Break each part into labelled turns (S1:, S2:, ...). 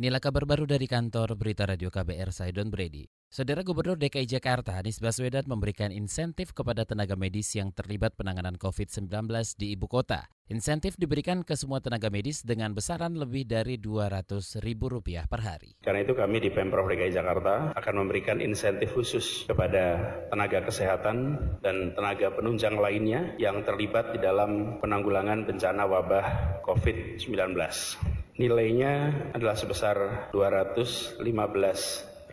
S1: Inilah kabar baru dari kantor Berita Radio KBR saya Don Brady. Saudara Gubernur DKI Jakarta Anies Baswedan memberikan insentif kepada tenaga medis yang terlibat penanganan COVID-19 di ibu kota. Insentif diberikan ke semua tenaga medis dengan besaran lebih dari Rp200.000 per hari.
S2: Karena itu kami di Pemprov DKI Jakarta akan memberikan insentif khusus kepada tenaga kesehatan dan tenaga penunjang lainnya yang terlibat di dalam penanggulangan bencana wabah COVID-19 nilainya adalah sebesar 215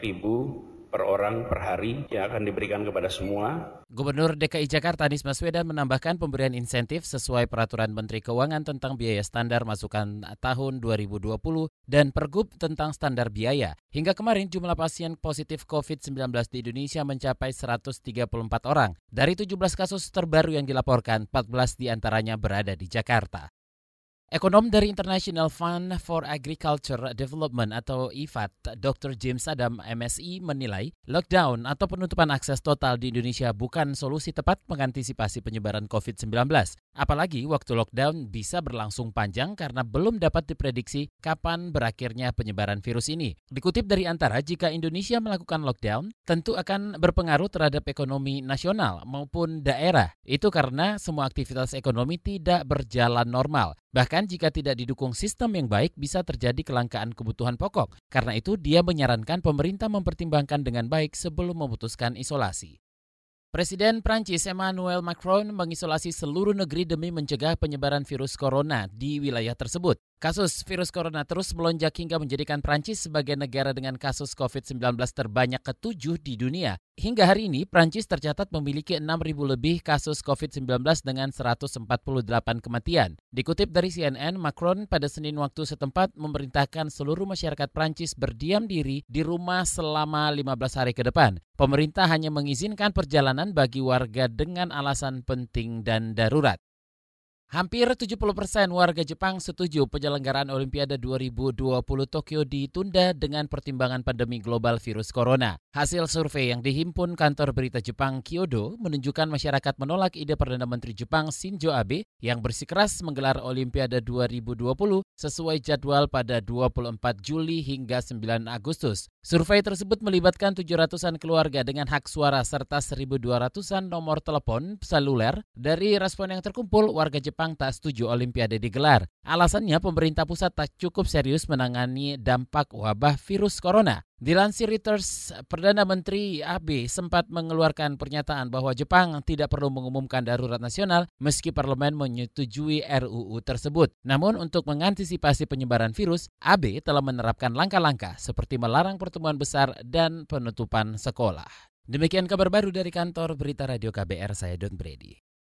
S2: ribu per orang per hari yang akan diberikan kepada semua.
S1: Gubernur DKI Jakarta Anies Baswedan menambahkan pemberian insentif sesuai peraturan Menteri Keuangan tentang biaya standar masukan tahun 2020 dan Pergub tentang standar biaya. Hingga kemarin jumlah pasien positif COVID-19 di Indonesia mencapai 134 orang. Dari 17 kasus terbaru yang dilaporkan, 14 di antaranya berada di Jakarta. Ekonom dari International Fund for Agriculture Development atau IFAD, Dr. James Adam MSI menilai lockdown atau penutupan akses total di Indonesia bukan solusi tepat mengantisipasi penyebaran COVID-19. Apalagi waktu lockdown bisa berlangsung panjang karena belum dapat diprediksi kapan berakhirnya penyebaran virus ini. Dikutip dari Antara, jika Indonesia melakukan lockdown, tentu akan berpengaruh terhadap ekonomi nasional maupun daerah. Itu karena semua aktivitas ekonomi tidak berjalan normal. Bahkan jika tidak didukung sistem yang baik bisa terjadi kelangkaan kebutuhan pokok. Karena itu dia menyarankan pemerintah mempertimbangkan dengan baik sebelum memutuskan isolasi. Presiden Prancis Emmanuel Macron mengisolasi seluruh negeri demi mencegah penyebaran virus corona di wilayah tersebut. Kasus virus corona terus melonjak hingga menjadikan Prancis sebagai negara dengan kasus COVID-19 terbanyak ketujuh di dunia. Hingga hari ini, Prancis tercatat memiliki 6.000 lebih kasus COVID-19 dengan 148 kematian. Dikutip dari CNN, Macron pada Senin waktu setempat memerintahkan seluruh masyarakat Prancis berdiam diri di rumah selama 15 hari ke depan. Pemerintah hanya mengizinkan perjalanan bagi warga dengan alasan penting dan darurat. Hampir 70 persen warga Jepang setuju penyelenggaraan Olimpiade 2020 Tokyo ditunda dengan pertimbangan pandemi global virus corona. Hasil survei yang dihimpun kantor berita Jepang Kyodo menunjukkan masyarakat menolak ide Perdana Menteri Jepang Shinzo Abe yang bersikeras menggelar Olimpiade 2020 sesuai jadwal pada 24 Juli hingga 9 Agustus. Survei tersebut melibatkan 700-an keluarga dengan hak suara serta 1.200-an nomor telepon seluler. Dari respon yang terkumpul, warga Jepang Jepang tak setuju Olimpiade digelar. Alasannya pemerintah pusat tak cukup serius menangani dampak wabah virus corona. Dilansir Reuters, Perdana Menteri Abe sempat mengeluarkan pernyataan bahwa Jepang tidak perlu mengumumkan darurat nasional meski parlemen menyetujui RUU tersebut. Namun untuk mengantisipasi penyebaran virus, Abe telah menerapkan langkah-langkah seperti melarang pertemuan besar dan penutupan sekolah. Demikian kabar baru dari kantor Berita Radio KBR, saya Don Brady.